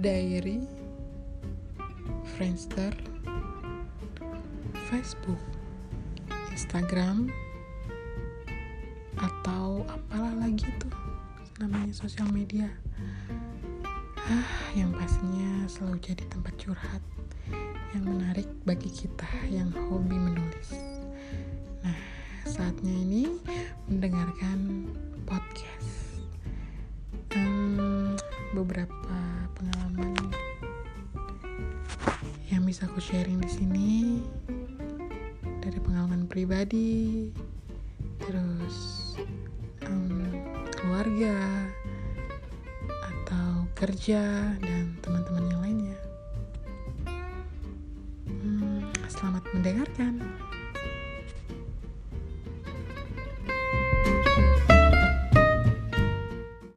Diary, Friendster, Facebook, Instagram, atau apalah lagi tuh namanya sosial media. Ah, yang pastinya selalu jadi tempat curhat yang menarik bagi kita yang hobi menulis. Nah, saatnya ini mendengarkan podcast. Hmm, beberapa bisa aku sharing di sini dari pengalaman pribadi, terus um, keluarga atau kerja dan teman-teman yang lainnya. Hmm, selamat mendengarkan.